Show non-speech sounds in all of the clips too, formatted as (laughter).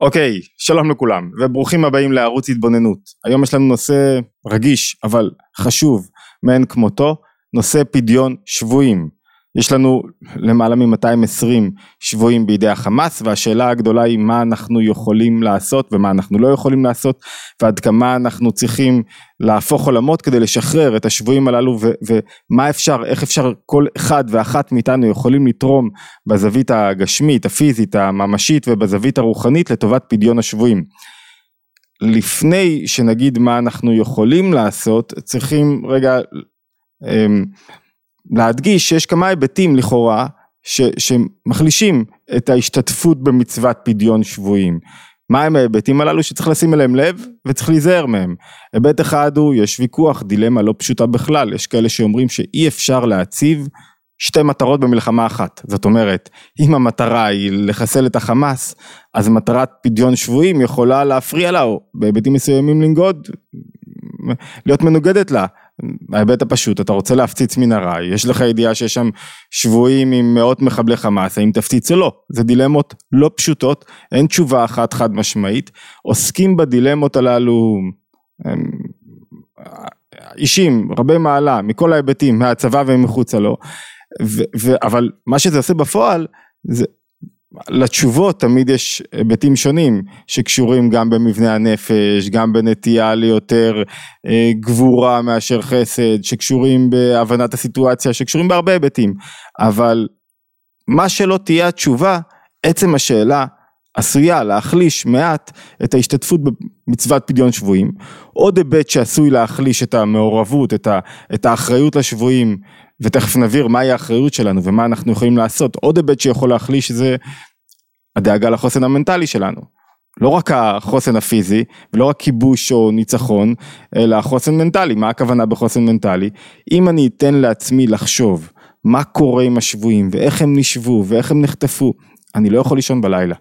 אוקיי, שלום לכולם, וברוכים הבאים לערוץ התבוננות. היום יש לנו נושא רגיש, אבל חשוב מאין כמותו, נושא פדיון שבויים. יש לנו למעלה מ-220 שבויים בידי החמאס והשאלה הגדולה היא מה אנחנו יכולים לעשות ומה אנחנו לא יכולים לעשות ועד כמה אנחנו צריכים להפוך עולמות כדי לשחרר את השבויים הללו ו- ומה אפשר, איך אפשר כל אחד ואחת מאיתנו יכולים לתרום בזווית הגשמית, הפיזית, הממשית ובזווית הרוחנית לטובת פדיון השבויים. לפני שנגיד מה אנחנו יכולים לעשות צריכים רגע אמ, להדגיש שיש כמה היבטים לכאורה ש, שמחלישים את ההשתתפות במצוות פדיון שבויים. מהם ההיבטים הללו שצריך לשים אליהם לב וצריך להיזהר מהם. היבט אחד הוא, יש ויכוח, דילמה לא פשוטה בכלל, יש כאלה שאומרים שאי אפשר להציב שתי מטרות במלחמה אחת. זאת אומרת, אם המטרה היא לחסל את החמאס, אז מטרת פדיון שבויים יכולה להפריע לה, או בהיבטים מסוימים לנגוד, להיות מנוגדת לה. ההיבט הפשוט, אתה רוצה להפציץ מנהרה, יש לך ידיעה שיש שם שבויים עם מאות מחבלי חמאס, האם תפציץ או לא? זה דילמות לא פשוטות, אין תשובה אחת חד משמעית, עוסקים בדילמות הללו אישים, רבי מעלה, מכל ההיבטים, מהצבא ומחוצה לו, ו, ו, אבל מה שזה עושה בפועל, זה לתשובות תמיד יש היבטים שונים שקשורים גם במבנה הנפש, גם בנטייה ליותר אה, גבורה מאשר חסד, שקשורים בהבנת הסיטואציה, שקשורים בהרבה היבטים, אבל מה שלא תהיה התשובה, עצם השאלה עשויה להחליש מעט את ההשתתפות במצוות פדיון שבויים. עוד היבט שעשוי להחליש את המעורבות, את, את האחריות לשבויים, ותכף נבהיר מהי האחריות שלנו ומה אנחנו יכולים לעשות. עוד היבט שיכול להחליש זה הדאגה לחוסן המנטלי שלנו. לא רק החוסן הפיזי, ולא רק כיבוש או ניצחון, אלא החוסן מנטלי. מה הכוונה בחוסן מנטלי? אם אני אתן לעצמי לחשוב מה קורה עם השבויים, ואיך הם נשבו, ואיך הם נחטפו, אני לא יכול לישון בלילה.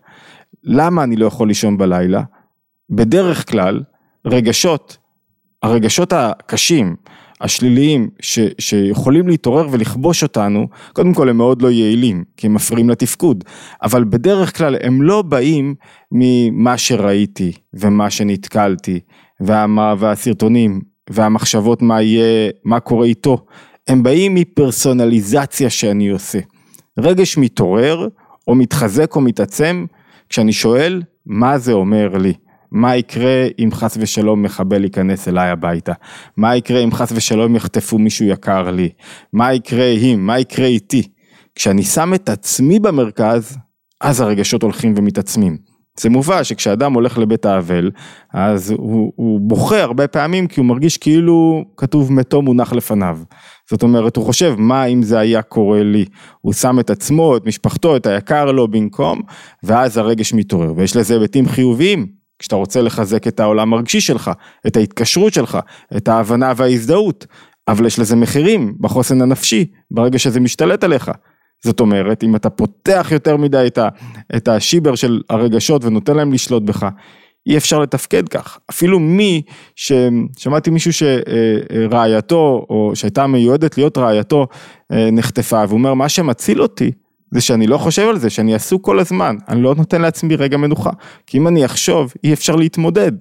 למה אני לא יכול לישון בלילה? בדרך כלל, רגשות, הרגשות הקשים, השליליים ש, שיכולים להתעורר ולכבוש אותנו, קודם כל הם מאוד לא יעילים, כי הם מפריעים לתפקוד, אבל בדרך כלל הם לא באים ממה שראיתי ומה שנתקלתי ומה, והסרטונים והמחשבות מה יהיה, מה קורה איתו, הם באים מפרסונליזציה שאני עושה. רגש מתעורר או מתחזק או מתעצם כשאני שואל מה זה אומר לי. מה יקרה אם חס ושלום מחבל ייכנס אליי הביתה? מה יקרה אם חס ושלום יחטפו מישהו יקר לי? מה יקרה אם? מה יקרה איתי? כשאני שם את עצמי במרכז, אז הרגשות הולכים ומתעצמים. זה מובא שכשאדם הולך לבית האבל, אז הוא, הוא בוכה הרבה פעמים כי הוא מרגיש כאילו כתוב מתו מונח לפניו. זאת אומרת, הוא חושב מה אם זה היה קורה לי. הוא שם את עצמו, את משפחתו, את היקר לו במקום, ואז הרגש מתעורר. ויש לזה היבטים חיוביים, כשאתה רוצה לחזק את העולם הרגשי שלך, את ההתקשרות שלך, את ההבנה וההזדהות, אבל יש לזה מחירים בחוסן הנפשי, ברגע שזה משתלט עליך. זאת אומרת, אם אתה פותח יותר מדי את, ה, את השיבר של הרגשות ונותן להם לשלוט בך, אי אפשר לתפקד כך. אפילו מי, שמעתי מישהו שרעייתו, או שהייתה מיועדת להיות רעייתו, אה, נחטפה, והוא אומר, מה שמציל אותי, זה שאני לא חושב על זה, שאני עסוק כל הזמן, אני לא נותן לעצמי רגע מנוחה, כי אם אני אחשוב, אי אפשר להתמודד.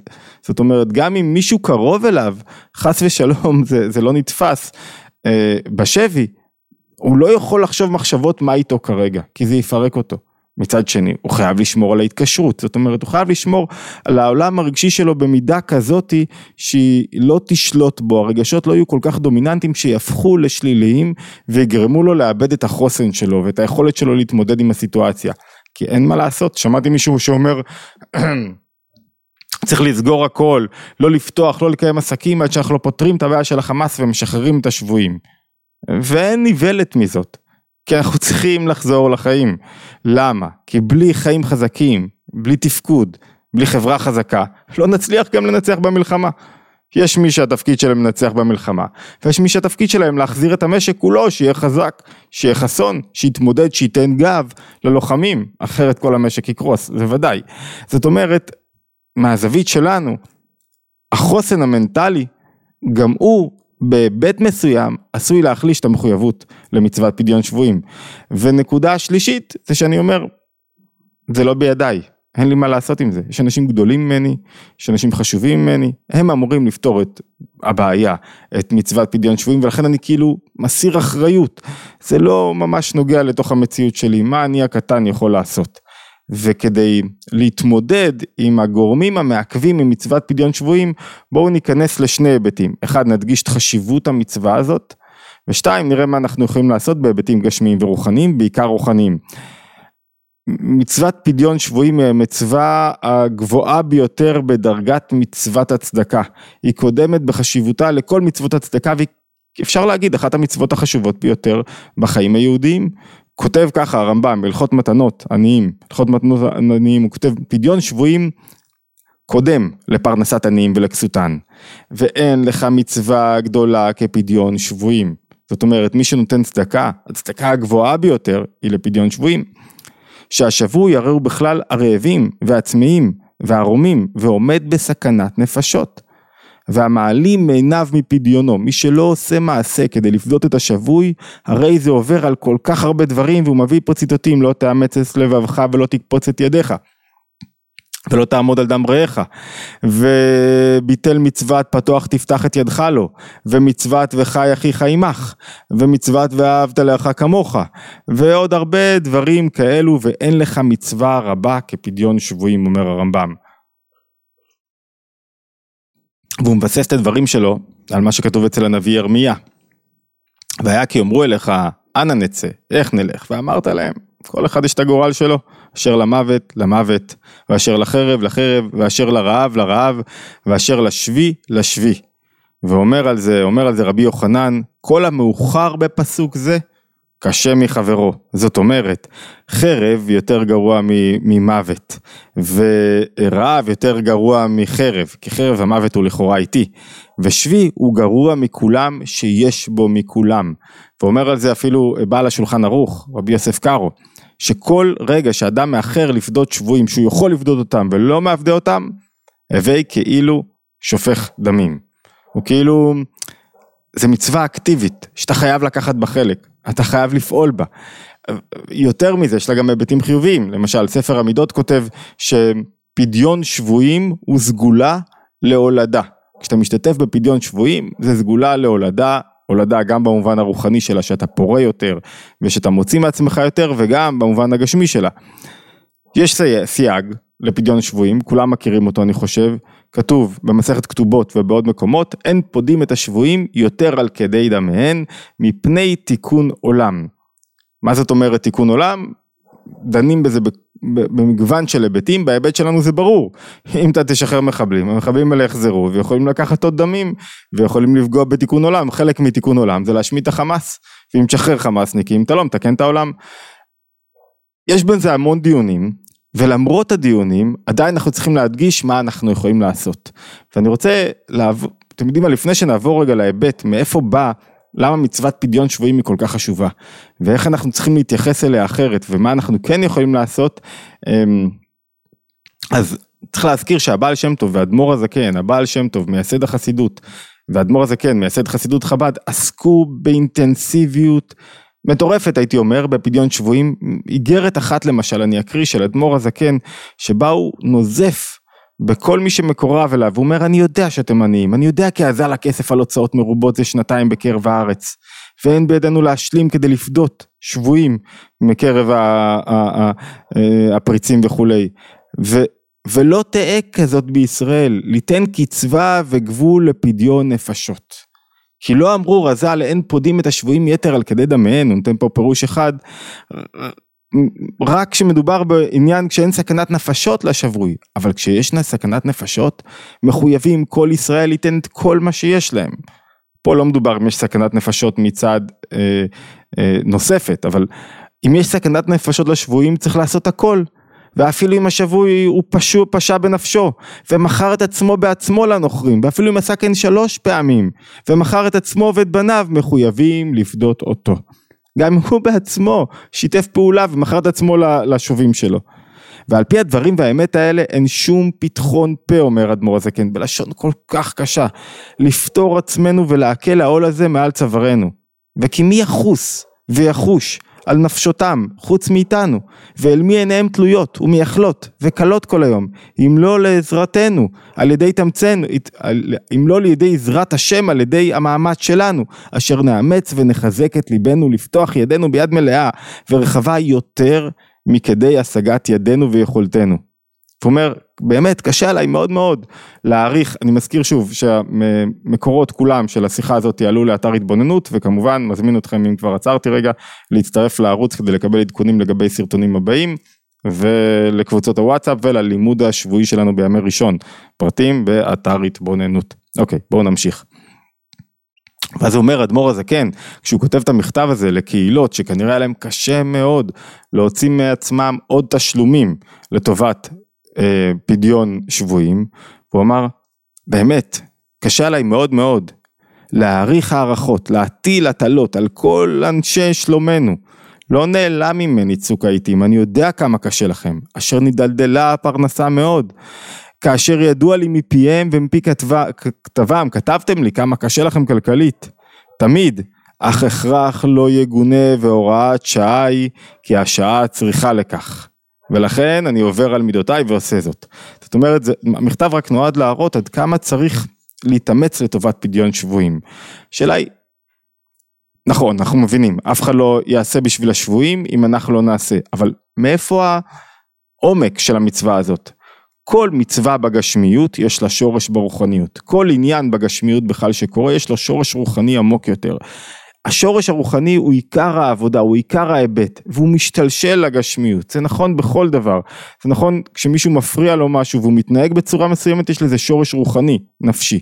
זאת אומרת, גם אם מישהו קרוב אליו, חס ושלום, זה, זה לא נתפס, אה, בשבי, הוא לא יכול לחשוב מחשבות מה איתו כרגע, כי זה יפרק אותו. מצד שני, הוא חייב לשמור על ההתקשרות, זאת אומרת, הוא חייב לשמור על העולם הרגשי שלו במידה כזאתי שהיא לא תשלוט בו, הרגשות לא יהיו כל כך דומיננטיים שיהפכו לשליליים ויגרמו לו לאבד את החוסן שלו ואת היכולת שלו להתמודד עם הסיטואציה. כי אין מה לעשות, שמעתי מישהו שאומר, צריך לסגור הכל, לא לפתוח, לא לקיים עסקים עד שאנחנו לא פותרים את הבעיה של החמאס ומשחררים את השבויים. ואין איוולת מזאת. כי אנחנו צריכים לחזור לחיים. למה? כי בלי חיים חזקים, בלי תפקוד, בלי חברה חזקה, לא נצליח גם לנצח במלחמה. יש מי שהתפקיד שלהם לנצח במלחמה, ויש מי שהתפקיד שלהם להחזיר את המשק כולו, שיהיה חזק, שיהיה חסון, שיתמודד, שייתן גב ללוחמים, אחרת כל המשק יקרוס, זה ודאי. זאת אומרת, מהזווית שלנו, החוסן המנטלי, גם הוא בהיבט מסוים עשוי להחליש את המחויבות למצוות פדיון שבויים. ונקודה שלישית זה שאני אומר, זה לא בידיי, אין לי מה לעשות עם זה. יש אנשים גדולים ממני, יש אנשים חשובים ממני, הם אמורים לפתור את הבעיה, את מצוות פדיון שבויים, ולכן אני כאילו מסיר אחריות. זה לא ממש נוגע לתוך המציאות שלי, מה אני הקטן יכול לעשות. וכדי להתמודד עם הגורמים המעכבים ממצוות פדיון שבויים, בואו ניכנס לשני היבטים. אחד, נדגיש את חשיבות המצווה הזאת, ושתיים, נראה מה אנחנו יכולים לעשות בהיבטים גשמיים ורוחניים, בעיקר רוחניים. מצוות פדיון שבויים היא המצווה הגבוהה ביותר בדרגת מצוות הצדקה. היא קודמת בחשיבותה לכל מצוות הצדקה ואפשר להגיד אחת המצוות החשובות ביותר בחיים היהודיים. כותב ככה הרמב"ם בהלכות מתנות עניים, הלכות מתנות עניים, הוא כותב פדיון שבויים קודם לפרנסת עניים ולכסותן ואין לך מצווה גדולה כפדיון שבויים. זאת אומרת מי שנותן צדקה, הצדקה הגבוהה ביותר היא לפדיון שבויים. שהשבוי הרי הוא בכלל הרעבים והצמאים והערומים ועומד בסכנת נפשות. והמעלים מעיניו מפדיונו, מי שלא עושה מעשה כדי לפדות את השבוי, הרי זה עובר על כל כך הרבה דברים והוא מביא פה ציטוטים, לא תאמץ את לבבך ולא תקפוץ את ידיך. ולא תעמוד על דם רעך, וביטל מצוות פתוח תפתח את ידך לו, ומצוות וחי אחיך עמך, ומצוות ואהבת לך כמוך, ועוד הרבה דברים כאלו, ואין לך מצווה רבה כפדיון שבויים, אומר הרמב"ם. והוא מבסס את הדברים שלו על מה שכתוב אצל הנביא ירמיה. והיה כי יאמרו אליך, אנה נצא, איך נלך, ואמרת להם, כל אחד יש את הגורל שלו, אשר למוות, למוות, ואשר לחרב, לחרב, ואשר לרעב, לרעב, ואשר לשבי, לשבי. ואומר על זה, אומר על זה רבי יוחנן, כל המאוחר בפסוק זה, קשה מחברו. זאת אומרת, חרב יותר גרוע ממוות, ורעב יותר גרוע מחרב, כי חרב המוות הוא לכאורה איטי, ושבי הוא גרוע מכולם שיש בו מכולם. ואומר על זה אפילו בעל השולחן ערוך, רבי יוסף קארו. שכל רגע שאדם מאחר לפדות שבויים שהוא יכול לפדות אותם ולא מאבדה אותם, הווי כאילו שופך דמים. הוא כאילו, זה מצווה אקטיבית שאתה חייב לקחת בה חלק, אתה חייב לפעול בה. יותר מזה, יש לה גם היבטים חיוביים, למשל ספר המידות כותב שפדיון שבויים הוא סגולה להולדה. כשאתה משתתף בפדיון שבויים זה סגולה להולדה הולדה גם במובן הרוחני שלה שאתה פורה יותר ושאתה מוציא מעצמך יותר וגם במובן הגשמי שלה. יש סייג לפדיון שבויים, כולם מכירים אותו אני חושב, כתוב במסכת כתובות ובעוד מקומות, אין פודים את השבויים יותר על כדי דמיהן מפני תיקון עולם. מה זאת אומרת תיקון עולם? דנים בזה במגוון של היבטים, בהיבט שלנו זה ברור, אם אתה תשחרר מחבלים, המחבלים האלה יחזרו ויכולים לקחת עוד דמים ויכולים לפגוע בתיקון עולם, חלק מתיקון עולם זה להשמיד את החמאס, ואם תשחרר חמאסניקים אתה לא מתקן את העולם. יש בזה המון דיונים, ולמרות הדיונים עדיין אנחנו צריכים להדגיש מה אנחנו יכולים לעשות. ואני רוצה לעבור, אתם יודעים מה, לפני שנעבור רגע להיבט מאיפה בא למה מצוות פדיון שבויים היא כל כך חשובה, ואיך אנחנו צריכים להתייחס אליה אחרת, ומה אנחנו כן יכולים לעשות. אמ, אז צריך להזכיר שהבעל שם טוב והאדמו"ר הזקן, הבעל שם טוב, מייסד החסידות, והאדמו"ר הזקן, מייסד חסידות חב"ד, עסקו באינטנסיביות מטורפת הייתי אומר, בפדיון שבויים. איגרת אחת למשל, אני אקריא, של אדמו"ר הזקן, שבה הוא נוזף בכל מי שמקורב אליו, הוא אומר אני יודע שאתם עניים, אני יודע כי אזל הכסף על הוצאות מרובות זה שנתיים בקרב הארץ, ואין בידינו להשלים כדי לפדות שבויים מקרב הפריצים וכולי, ו, ולא תהא כזאת בישראל, ליתן קצבה וגבול לפדיון נפשות. כי לא אמרו רז"ל אין פודים את השבויים יתר על כדי דמיהן, הוא נותן פה פירוש אחד, רק כשמדובר בעניין כשאין סכנת נפשות לשבוי, אבל כשישנה סכנת נפשות, מחויבים כל ישראל ייתן את כל מה שיש להם. פה לא מדובר אם יש סכנת נפשות מצד אה, אה, נוספת, אבל אם יש סכנת נפשות לשבויים צריך לעשות הכל. ואפילו אם השבוי הוא פשו, פשע בנפשו, ומכר את עצמו בעצמו לנוכרים, ואפילו אם עשה כן שלוש פעמים, ומכר את עצמו ואת בניו, מחויבים לפדות אותו. גם הוא בעצמו שיתף פעולה ומכר את עצמו לשובים שלו. ועל פי הדברים והאמת האלה אין שום פתחון פה אומר אדמו"ר הזקן בלשון כל כך קשה לפתור עצמנו ולהקל העול הזה מעל צווארנו וכי מי יחוס ויחוש על נפשותם, חוץ מאיתנו, ואל מי עיניהם תלויות ומייחלות וכלות כל היום, אם לא לעזרתנו, על ידי תמצאנו, אם לא לידי עזרת השם, על ידי המאמץ שלנו, אשר נאמץ ונחזק את ליבנו לפתוח ידינו ביד מלאה ורחבה יותר מכדי השגת ידינו ויכולתנו. הוא אומר, באמת קשה עליי מאוד מאוד להעריך, אני מזכיר שוב שהמקורות כולם של השיחה הזאת יעלו לאתר התבוננות וכמובן מזמין אתכם אם כבר עצרתי רגע להצטרף לערוץ כדי לקבל עדכונים לגבי סרטונים הבאים ולקבוצות הוואטסאפ וללימוד השבועי שלנו בימי ראשון, פרטים באתר התבוננות. אוקיי, בואו נמשיך. ואז הוא אומר אדמו"ר הזקן, כשהוא כותב את המכתב הזה לקהילות שכנראה היה להם קשה מאוד להוציא מעצמם עוד תשלומים לטובת אה, פדיון שבויים, הוא אמר, באמת, קשה עליי מאוד מאוד להעריך הערכות, להטיל הטלות על כל אנשי שלומנו. לא נעלם ממני צוק העיתים, אני יודע כמה קשה לכם, אשר נדלדלה הפרנסה מאוד. כאשר ידוע לי מפיהם ומפי כתבם, כתבתם לי כמה קשה לכם כלכלית. תמיד, אך הכרח לא יגונה והוראת שעה היא, כי השעה צריכה לכך. ולכן אני עובר על מידותיי ועושה זאת. זאת אומרת, זה, המכתב רק נועד להראות עד כמה צריך להתאמץ לטובת פדיון שבויים. השאלה היא, נכון, אנחנו מבינים, אף אחד לא יעשה בשביל השבויים אם אנחנו לא נעשה, אבל מאיפה העומק של המצווה הזאת? כל מצווה בגשמיות יש לה שורש ברוחניות, כל עניין בגשמיות בכלל שקורה יש לו שורש רוחני עמוק יותר. השורש הרוחני הוא עיקר העבודה, הוא עיקר ההיבט, והוא משתלשל לגשמיות, זה נכון בכל דבר, זה נכון כשמישהו מפריע לו משהו והוא מתנהג בצורה מסוימת, יש לזה שורש רוחני, נפשי.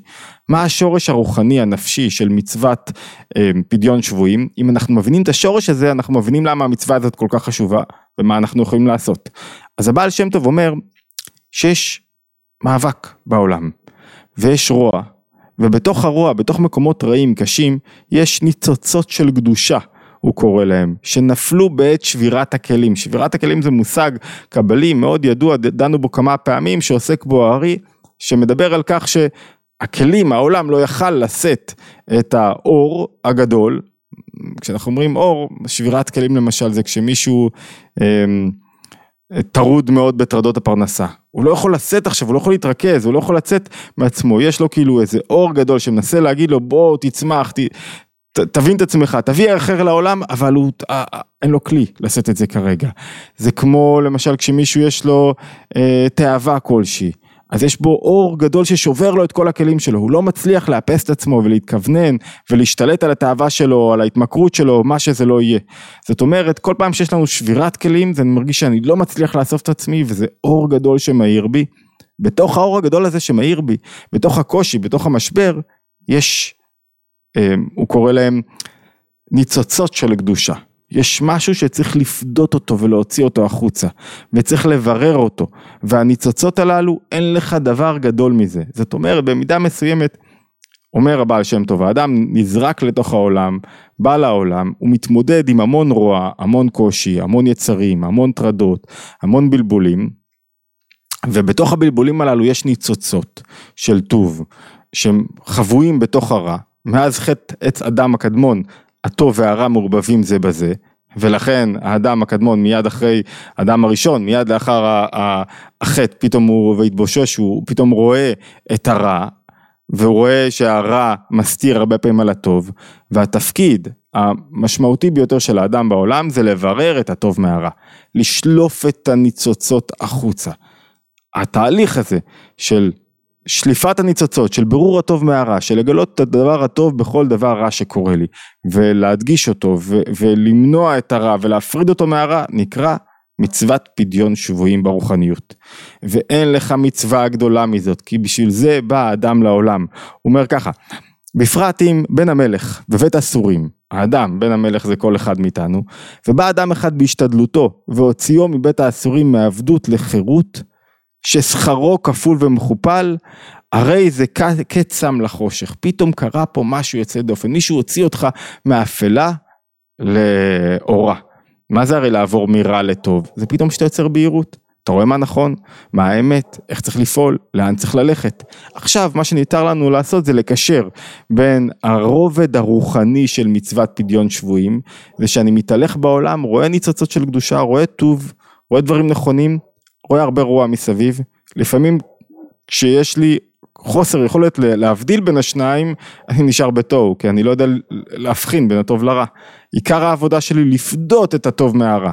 מה השורש הרוחני הנפשי של מצוות אה, פדיון שבויים? אם אנחנו מבינים את השורש הזה, אנחנו מבינים למה המצווה הזאת כל כך חשובה, ומה אנחנו יכולים לעשות. אז הבעל שם טוב אומר שיש מאבק בעולם, ויש רוע, ובתוך הרוע, בתוך מקומות רעים, קשים, יש ניצוצות של קדושה, הוא קורא להם, שנפלו בעת שבירת הכלים. שבירת הכלים זה מושג קבלי מאוד ידוע, דנו בו כמה פעמים, שעוסק בו הארי, שמדבר על כך שהכלים, העולם לא יכל לשאת את האור הגדול, כשאנחנו אומרים אור, שבירת כלים למשל זה כשמישהו אה, טרוד מאוד בטרדות הפרנסה. הוא לא יכול לצאת עכשיו, הוא לא יכול להתרכז, הוא לא יכול לצאת מעצמו, יש לו כאילו איזה אור גדול שמנסה להגיד לו בוא תצמח, ת, תבין את עצמך, תביא אחר לעולם, אבל הוא, אה, אין לו כלי לשאת את זה כרגע. זה כמו למשל כשמישהו יש לו אה, תאווה כלשהי. אז יש בו אור גדול ששובר לו את כל הכלים שלו, הוא לא מצליח לאפס את עצמו ולהתכוונן ולהשתלט על התאווה שלו, על ההתמכרות שלו, מה שזה לא יהיה. זאת אומרת, כל פעם שיש לנו שבירת כלים, זה מרגיש שאני לא מצליח לאסוף את עצמי וזה אור גדול שמאיר בי. בתוך האור הגדול הזה שמאיר בי, בתוך הקושי, בתוך המשבר, יש, אה, הוא קורא להם ניצוצות של קדושה. יש משהו שצריך לפדות אותו ולהוציא אותו החוצה, וצריך לברר אותו, והניצוצות הללו, אין לך דבר גדול מזה. זאת אומרת, במידה מסוימת, אומר הבעל שם טוב, האדם נזרק לתוך העולם, בא לעולם, הוא מתמודד עם המון רוע, המון קושי, המון יצרים, המון טרדות, המון בלבולים, ובתוך הבלבולים הללו יש ניצוצות של טוב, שהם חבויים בתוך הרע, מאז חטא עץ אדם הקדמון הטוב והרע מעורבבים זה בזה, ולכן האדם הקדמון מיד אחרי האדם הראשון, מיד לאחר החטא, פתאום הוא והתבושש, הוא פתאום רואה את הרע, והוא רואה שהרע מסתיר הרבה פעמים על הטוב, והתפקיד המשמעותי ביותר של האדם בעולם זה לברר את הטוב מהרע, לשלוף את הניצוצות החוצה. התהליך הזה של שליפת הניצוצות של ברור הטוב מהרע, של לגלות את הדבר הטוב בכל דבר רע שקורה לי, ולהדגיש אותו, ו- ולמנוע את הרע ולהפריד אותו מהרע, נקרא מצוות פדיון שבויים ברוחניות. ואין לך מצווה גדולה מזאת, כי בשביל זה בא האדם לעולם. הוא אומר ככה, בפרט אם בן המלך בבית הסורים, האדם, בן המלך זה כל אחד מאיתנו, ובא אדם אחד בהשתדלותו, והוציאו מבית האסורים מעבדות לחירות, ששכרו כפול ומכופל, הרי זה קצם לחושך. פתאום קרה פה משהו יוצא דופן, מישהו הוציא אותך מאפלה לאורה. מה זה הרי לעבור מרע לטוב? זה פתאום שאתה יוצר בהירות. אתה רואה מה נכון, מה האמת, איך צריך לפעול, לאן צריך ללכת. עכשיו, מה שניתר לנו לעשות זה לקשר בין הרובד הרוחני של מצוות פדיון שבויים, זה שאני מתהלך בעולם, רואה ניצוצות של קדושה, רואה טוב, רואה דברים נכונים, רואה הרבה רוע מסביב. לפעמים כשיש לי חוסר יכולת להבדיל בין השניים, אני נשאר בתוהו, כי אני לא יודע להבחין בין הטוב לרע. עיקר העבודה שלי לפדות את הטוב מהרע.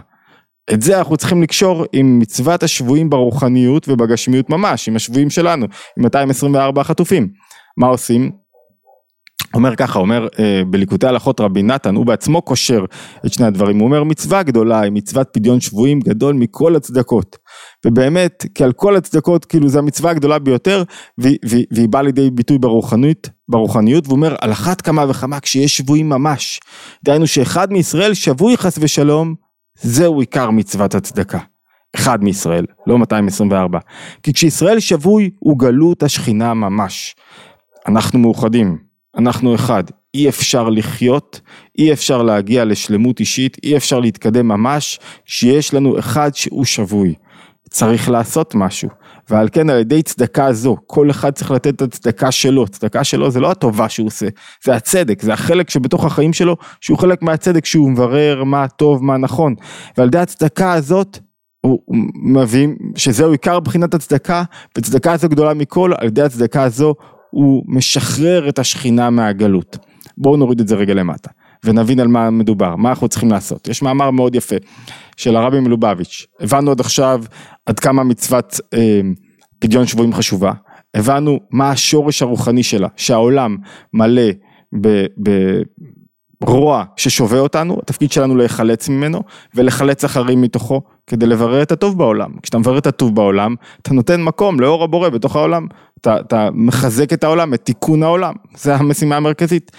את זה אנחנו צריכים לקשור עם מצוות השבויים ברוחניות ובגשמיות ממש, עם השבויים שלנו, עם 224 חטופים. מה עושים? אומר ככה, אומר אה, בליקוטי הלכות רבי נתן, הוא בעצמו קושר את שני הדברים, הוא אומר מצווה גדולה היא מצוות פדיון שבויים גדול מכל הצדקות. ובאמת, כי על כל הצדקות, כאילו זה המצווה הגדולה ביותר, והיא, באה לידי ביטוי ברוחניות, ברוחניות, והוא אומר על אחת כמה וכמה כשיש שבויים ממש. דהיינו שאחד מישראל שבוי חס ושלום, זהו עיקר מצוות הצדקה. אחד מישראל, לא 224. כי כשישראל שבוי הוא גלות השכינה ממש. אנחנו מאוחדים, אנחנו אחד, אי אפשר לחיות, אי אפשר להגיע לשלמות אישית, אי אפשר להתקדם ממש, כשיש לנו אחד שהוא שבוי. צריך לעשות משהו, ועל כן על ידי צדקה זו, כל אחד צריך לתת את הצדקה שלו, צדקה שלו זה לא הטובה שהוא עושה, זה הצדק, זה החלק שבתוך החיים שלו, שהוא חלק מהצדק, שהוא מברר מה טוב, מה נכון, ועל ידי הצדקה הזאת, הוא מביא, שזהו עיקר בחינת הצדקה, וצדקה זו גדולה מכל, על ידי הצדקה הזו הוא משחרר את השכינה מהגלות. בואו נוריד את זה רגע למטה. ונבין על מה מדובר, מה אנחנו צריכים לעשות. יש מאמר מאוד יפה של הרבי מלובביץ', הבנו עד עכשיו עד כמה מצוות אה, פדיון שבויים חשובה, הבנו מה השורש הרוחני שלה, שהעולם מלא ברוע ששובה אותנו, התפקיד שלנו להיחלץ ממנו ולחלץ אחרים מתוכו כדי לברר את הטוב בעולם. כשאתה מברר את הטוב בעולם, אתה נותן מקום לאור הבורא בתוך העולם, אתה, אתה מחזק את העולם, את תיקון העולם, זה המשימה המרכזית.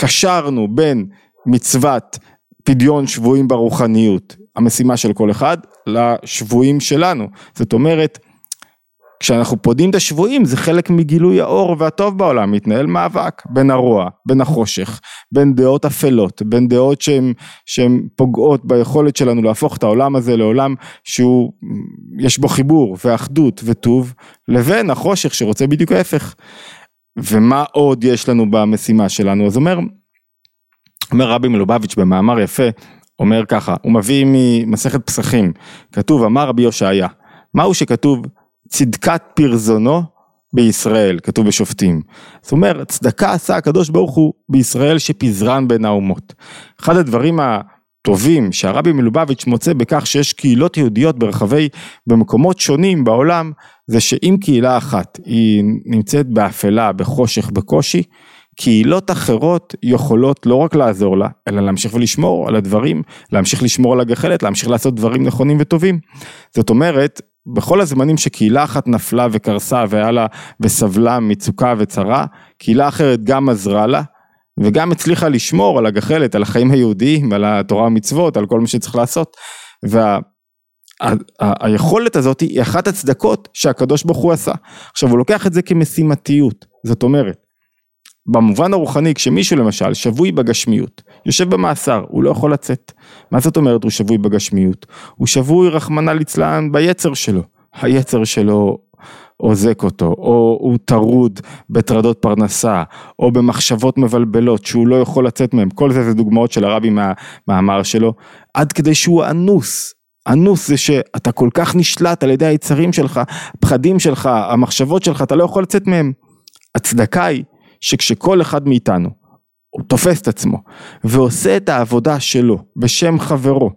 קשרנו בין מצוות פדיון שבויים ברוחניות, המשימה של כל אחד, לשבויים שלנו. זאת אומרת, כשאנחנו פודים את השבויים זה חלק מגילוי האור והטוב בעולם, מתנהל מאבק בין הרוע, בין החושך, בין דעות אפלות, בין דעות שהן פוגעות ביכולת שלנו להפוך את העולם הזה לעולם שהוא, יש בו חיבור ואחדות וטוב, לבין החושך שרוצה בדיוק ההפך. ומה עוד יש לנו במשימה שלנו? אז אומר, אומר רבי מלובביץ' במאמר יפה, אומר ככה, הוא מביא ממסכת פסחים, כתוב אמר רבי יושעיה, מהו שכתוב צדקת פרזונו בישראל, כתוב בשופטים. זאת אומרת, צדקה עשה הקדוש ברוך הוא בישראל שפזרן בין האומות. אחד הדברים הטובים שהרבי מלובביץ' מוצא בכך שיש קהילות יהודיות ברחבי, במקומות שונים בעולם, זה שאם קהילה אחת היא נמצאת באפלה, בחושך, בקושי, קהילות אחרות יכולות לא רק לעזור לה, אלא להמשיך ולשמור על הדברים, להמשיך לשמור על הגחלת, להמשיך לעשות דברים נכונים וטובים. זאת אומרת, בכל הזמנים שקהילה אחת נפלה וקרסה והיה לה וסבלה מצוקה וצרה, קהילה אחרת גם עזרה לה וגם הצליחה לשמור על הגחלת, על החיים היהודיים, על התורה המצוות, על כל מה שצריך לעשות. וה, הזאת היא אחת הצדקות שהקדוש ברוך הוא עשה. עכשיו הוא לוקח את זה כמשימתיות, זאת אומרת, במובן הרוחני כשמישהו למשל שבוי בגשמיות, יושב במאסר, הוא לא יכול לצאת. מה זאת אומרת הוא שבוי בגשמיות? הוא שבוי רחמנא ליצלן ביצר שלו. היצר שלו עוזק אותו, או הוא טרוד בטרדות פרנסה, או במחשבות מבלבלות שהוא לא יכול לצאת מהם, כל זה זה דוגמאות של הרבי מהמאמר שלו, עד כדי שהוא אנוס, אנוס זה שאתה כל כך נשלט על ידי היצרים שלך, הפחדים שלך, המחשבות שלך, אתה לא יכול לצאת מהם. הצדקה היא שכשכל אחד מאיתנו הוא תופס את עצמו ועושה את העבודה שלו בשם חברו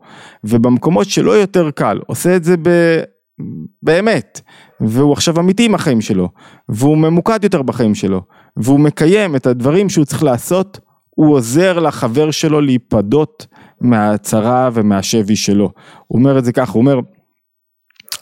ובמקומות שלא יותר קל עושה את זה ב... באמת והוא עכשיו אמיתי עם החיים שלו והוא ממוקד יותר בחיים שלו והוא מקיים את הדברים שהוא צריך לעשות הוא עוזר לחבר שלו להיפדות מהצרה ומהשבי שלו. הוא אומר את זה ככה הוא אומר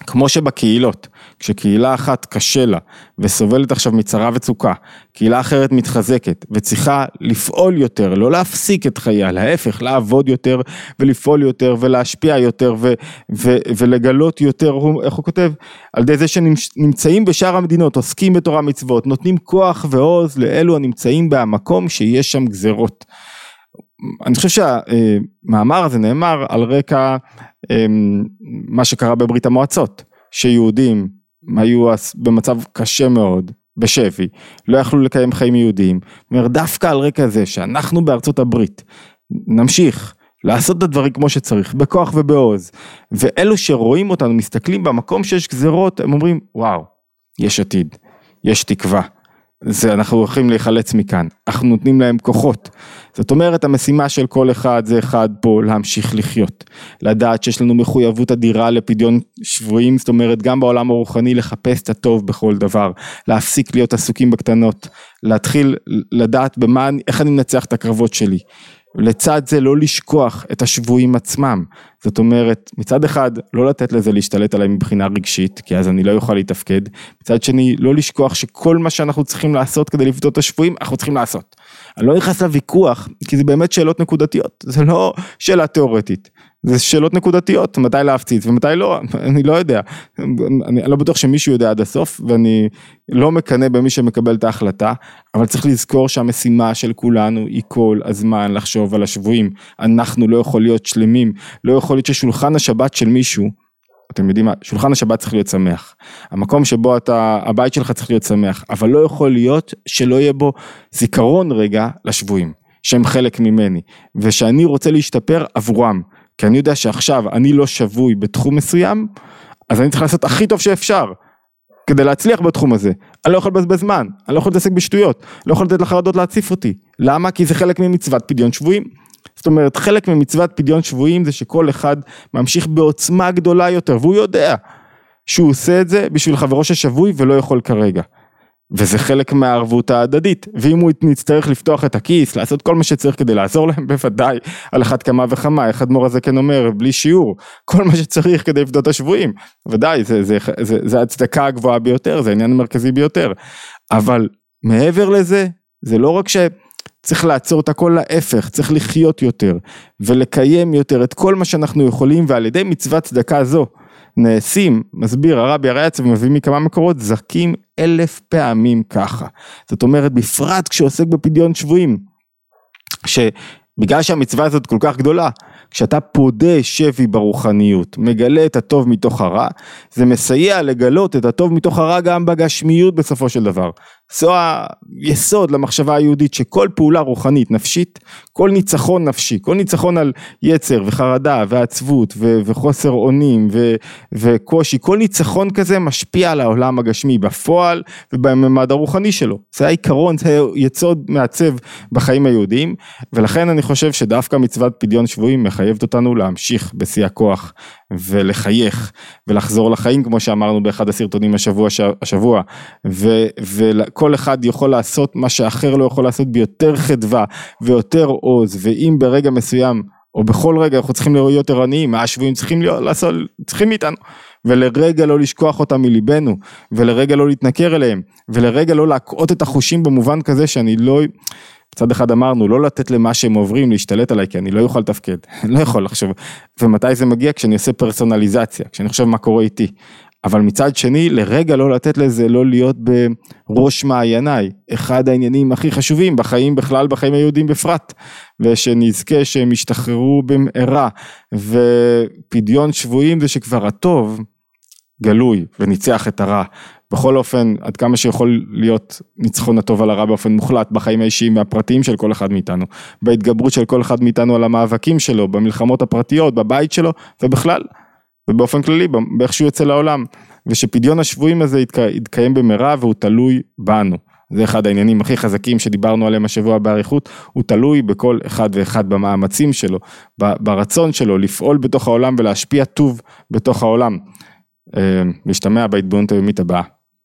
כמו שבקהילות, כשקהילה אחת קשה לה וסובלת עכשיו מצרה וצוקה, קהילה אחרת מתחזקת וצריכה לפעול יותר, לא להפסיק את חייה, להפך, לעבוד יותר ולפעול יותר ולהשפיע יותר ו- ו- ולגלות יותר, איך הוא כותב? על ידי זה שנמצאים בשאר המדינות, עוסקים בתורה מצוות, נותנים כוח ועוז לאלו הנמצאים במקום שיש שם גזרות. אני חושב שהמאמר הזה נאמר על רקע אמ, מה שקרה בברית המועצות, שיהודים היו במצב קשה מאוד, בשבי, לא יכלו לקיים חיים יהודיים, אומר דווקא על רקע זה שאנחנו בארצות הברית נמשיך לעשות את הדברים כמו שצריך, בכוח ובעוז, ואלו שרואים אותנו מסתכלים במקום שיש גזרות, הם אומרים וואו, יש עתיד, יש תקווה. זה אנחנו הולכים להיחלץ מכאן, אנחנו נותנים להם כוחות. זאת אומרת המשימה של כל אחד זה אחד פה להמשיך לחיות, לדעת שיש לנו מחויבות אדירה לפדיון שבויים, זאת אומרת גם בעולם הרוחני לחפש את הטוב בכל דבר, להפסיק להיות עסוקים בקטנות, להתחיל לדעת במה, איך אני מנצח את הקרבות שלי. לצד זה לא לשכוח את השבויים עצמם, זאת אומרת מצד אחד לא לתת לזה להשתלט עליי מבחינה רגשית כי אז אני לא אוכל להתפקד, מצד שני לא לשכוח שכל מה שאנחנו צריכים לעשות כדי לפדות את השבויים אנחנו צריכים לעשות. אני לא נכנס לוויכוח כי זה באמת שאלות נקודתיות, זה לא שאלה תיאורטית. זה שאלות נקודתיות, מתי להפציץ ומתי לא, אני לא יודע, אני לא בטוח שמישהו יודע עד הסוף ואני לא מקנא במי שמקבל את ההחלטה, אבל צריך לזכור שהמשימה של כולנו היא כל הזמן לחשוב על השבויים, אנחנו לא יכול להיות שלמים, לא יכול להיות ששולחן השבת של מישהו, אתם יודעים מה, שולחן השבת צריך להיות שמח, המקום שבו אתה, הבית שלך צריך להיות שמח, אבל לא יכול להיות שלא יהיה בו זיכרון רגע לשבויים. שהם חלק ממני, ושאני רוצה להשתפר עבורם. כי אני יודע שעכשיו אני לא שבוי בתחום מסוים, אז אני צריך לעשות הכי טוב שאפשר. כדי להצליח בתחום הזה, אני לא יכול לבזבז זמן, אני לא יכול להתעסק בשטויות, לא יכול לתת לחרדות להציף אותי, למה? כי זה חלק ממצוות פדיון שבויים, זאת אומרת חלק ממצוות פדיון שבויים זה שכל אחד ממשיך בעוצמה גדולה יותר והוא יודע שהוא עושה את זה בשביל חברו ששבוי ולא יכול כרגע. וזה חלק מהערבות ההדדית, ואם הוא נצטרך לפתוח את הכיס, לעשות כל מה שצריך כדי לעזור להם, (laughs) בוודאי, על אחת כמה וכמה, איך אדמו"ר הזה כן אומר, בלי שיעור, כל מה שצריך כדי לפדות השבויים, ודאי, זה, זה, זה, זה הצדקה הגבוהה ביותר, זה העניין המרכזי ביותר, אבל מעבר לזה, זה לא רק ש... צריך לעצור את הכל להפך, צריך לחיות יותר ולקיים יותר את כל מה שאנחנו יכולים ועל ידי מצוות צדקה זו נעשים, מסביר הרבי הרייצב מביא מכמה מקורות, זכים אלף פעמים ככה. זאת אומרת, בפרט כשעוסק בפדיון שבויים, שבגלל שהמצווה הזאת כל כך גדולה, כשאתה פודה שבי ברוחניות, מגלה את הטוב מתוך הרע, זה מסייע לגלות את הטוב מתוך הרע גם בגשמיות בסופו של דבר. זו היסוד למחשבה היהודית שכל פעולה רוחנית נפשית, כל ניצחון נפשי, כל ניצחון על יצר וחרדה ועצבות ו- וחוסר אונים ו- וקושי, כל ניצחון כזה משפיע על העולם הגשמי בפועל ובממד הרוחני שלו. זה העיקרון, זה יסוד מעצב בחיים היהודיים ולכן אני חושב שדווקא מצוות פדיון שבויים מחייבת אותנו להמשיך בשיא הכוח ולחייך ולחזור לחיים כמו שאמרנו באחד הסרטונים השבוע, השבוע וכל אחד יכול לעשות מה שאחר לא יכול לעשות ביותר חדווה ויותר עוז ואם ברגע מסוים או בכל רגע אנחנו צריכים להיות יותר עניים, מה השבויים צריכים להיות, לעשות, צריכים מאיתנו. ולרגע לא לשכוח אותם מליבנו ולרגע לא להתנכר אליהם ולרגע לא להקעות את החושים במובן כזה שאני לא מצד אחד אמרנו לא לתת למה שהם עוברים להשתלט עליי כי אני לא יכול לתפקד, (laughs) אני לא יכול לחשוב, ומתי זה מגיע? כשאני עושה פרסונליזציה, כשאני חושב מה קורה איתי, אבל מצד שני לרגע לא לתת לזה לא להיות בראש מעייניי, אחד העניינים הכי חשובים בחיים בכלל, בחיים היהודים בפרט, ושנזכה שהם ישתחררו במהרה, ופדיון שבויים זה שכבר הטוב גלוי וניצח את הרע, בכל אופן, עד כמה שיכול להיות ניצחון הטוב על הרע באופן מוחלט בחיים האישיים והפרטיים של כל אחד מאיתנו, בהתגברות של כל אחד מאיתנו על המאבקים שלו, במלחמות הפרטיות, בבית שלו, ובכלל, ובאופן כללי, באיך שהוא יוצא לעולם, ושפדיון השבויים הזה יתק... יתקיים במהרה והוא תלוי בנו. זה אחד העניינים הכי חזקים שדיברנו עליהם השבוע באריכות, הוא תלוי בכל אחד ואחד במאמצים שלו, ברצון שלו לפעול בתוך העולם ולהשפיע טוב בתוך העולם. להשתמע בהתבוננות היומית הבאה.